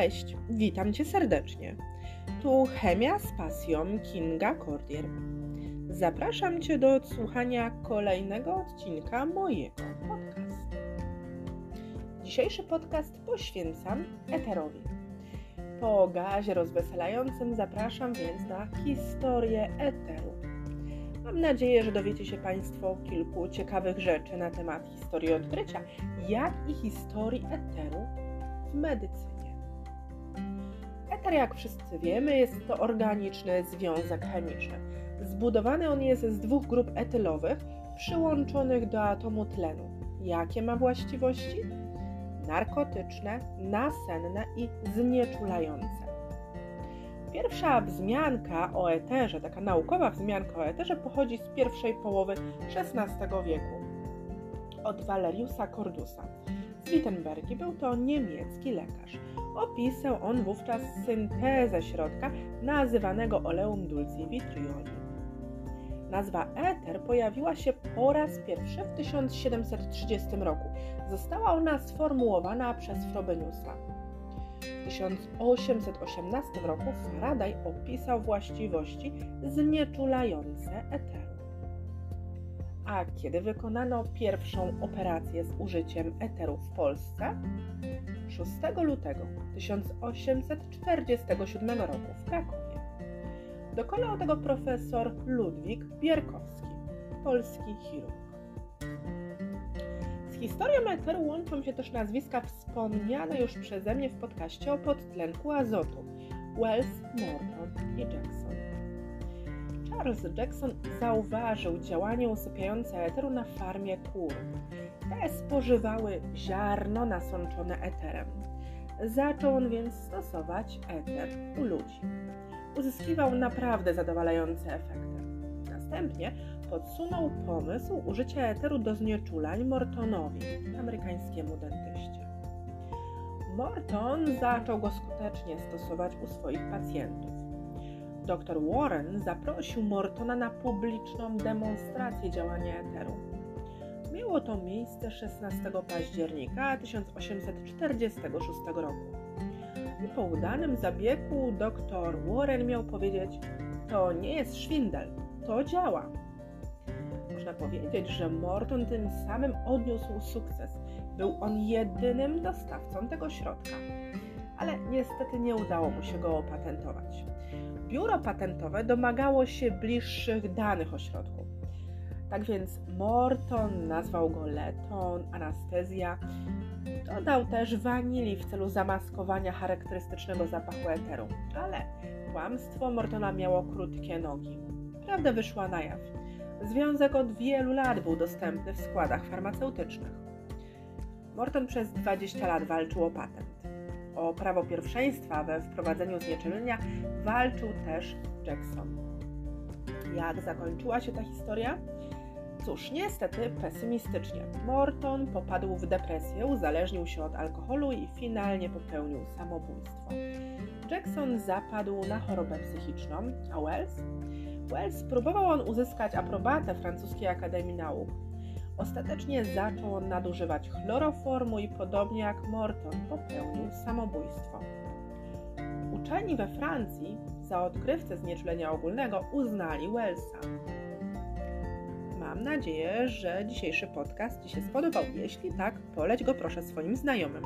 Cześć, witam Cię serdecznie. Tu Chemia z pasją Kinga Cordier. Zapraszam Cię do odsłuchania kolejnego odcinka mojego podcastu. Dzisiejszy podcast poświęcam eterowi. Po gazie rozweselającym zapraszam więc na historię eteru. Mam nadzieję, że dowiecie się Państwo kilku ciekawych rzeczy na temat historii odkrycia, jak i historii eteru w medycynie. Eter, jak wszyscy wiemy, jest to organiczny związek chemiczny. Zbudowany on jest z dwóch grup etylowych przyłączonych do atomu tlenu. Jakie ma właściwości? Narkotyczne, nasenne i znieczulające. Pierwsza wzmianka o eterze, taka naukowa wzmianka o eterze, pochodzi z pierwszej połowy XVI wieku od Valeriusa Cordusa z Wittenbergi. Był to niemiecki lekarz. Opisał on wówczas syntezę środka nazywanego oleum dulci vitrioli. Nazwa eter pojawiła się po raz pierwszy w 1730 roku. Została ona sformułowana przez Frobeniusa. W 1818 roku Faraday opisał właściwości znieczulające eteru. A kiedy wykonano pierwszą operację z użyciem eteru w Polsce? 6 lutego 1847 roku w Krakowie. Dokonał tego profesor Ludwik Bierkowski, polski chirurg. Z historią eteru łączą się też nazwiska wspomniane już przeze mnie w podcaście o podtlenku azotu Wells, Morton i Jackson. Charles Jackson zauważył działanie usypiające eteru na farmie kur. Te spożywały ziarno nasączone eterem. Zaczął on więc stosować eter u ludzi. Uzyskiwał naprawdę zadowalające efekty. Następnie podsunął pomysł użycia eteru do znieczulań Mortonowi, amerykańskiemu dentyście. Morton zaczął go skutecznie stosować u swoich pacjentów. Dr Warren zaprosił Mortona na publiczną demonstrację działania eteru. Miało to miejsce 16 października 1846 roku. I po udanym zabiegu dr Warren miał powiedzieć: To nie jest szwindel, to działa. Można powiedzieć, że Morton tym samym odniósł sukces. Był on jedynym dostawcą tego środka, ale niestety nie udało mu się go opatentować. Biuro patentowe domagało się bliższych danych o środku. Tak więc Morton nazwał go leton, anestezja. Dodał też wanili w celu zamaskowania charakterystycznego zapachu eteru. Ale kłamstwo Mortona miało krótkie nogi. Prawda wyszła na jaw. Związek od wielu lat był dostępny w składach farmaceutycznych. Morton przez 20 lat walczył o patent. O prawo pierwszeństwa we wprowadzeniu znieczulenia walczył też Jackson. Jak zakończyła się ta historia? Cóż, niestety pesymistycznie. Morton popadł w depresję, uzależnił się od alkoholu i finalnie popełnił samobójstwo. Jackson zapadł na chorobę psychiczną, a Wells? Wells próbował on uzyskać aprobatę francuskiej Akademii Nauk. Ostatecznie zaczął on nadużywać chloroformu i podobnie jak Morton popełnił samobójstwo. Uczeni we Francji za odkrywcę znieczulenia ogólnego uznali Wellsa. Mam nadzieję, że dzisiejszy podcast Ci się spodobał. Jeśli tak, poleć go proszę swoim znajomym.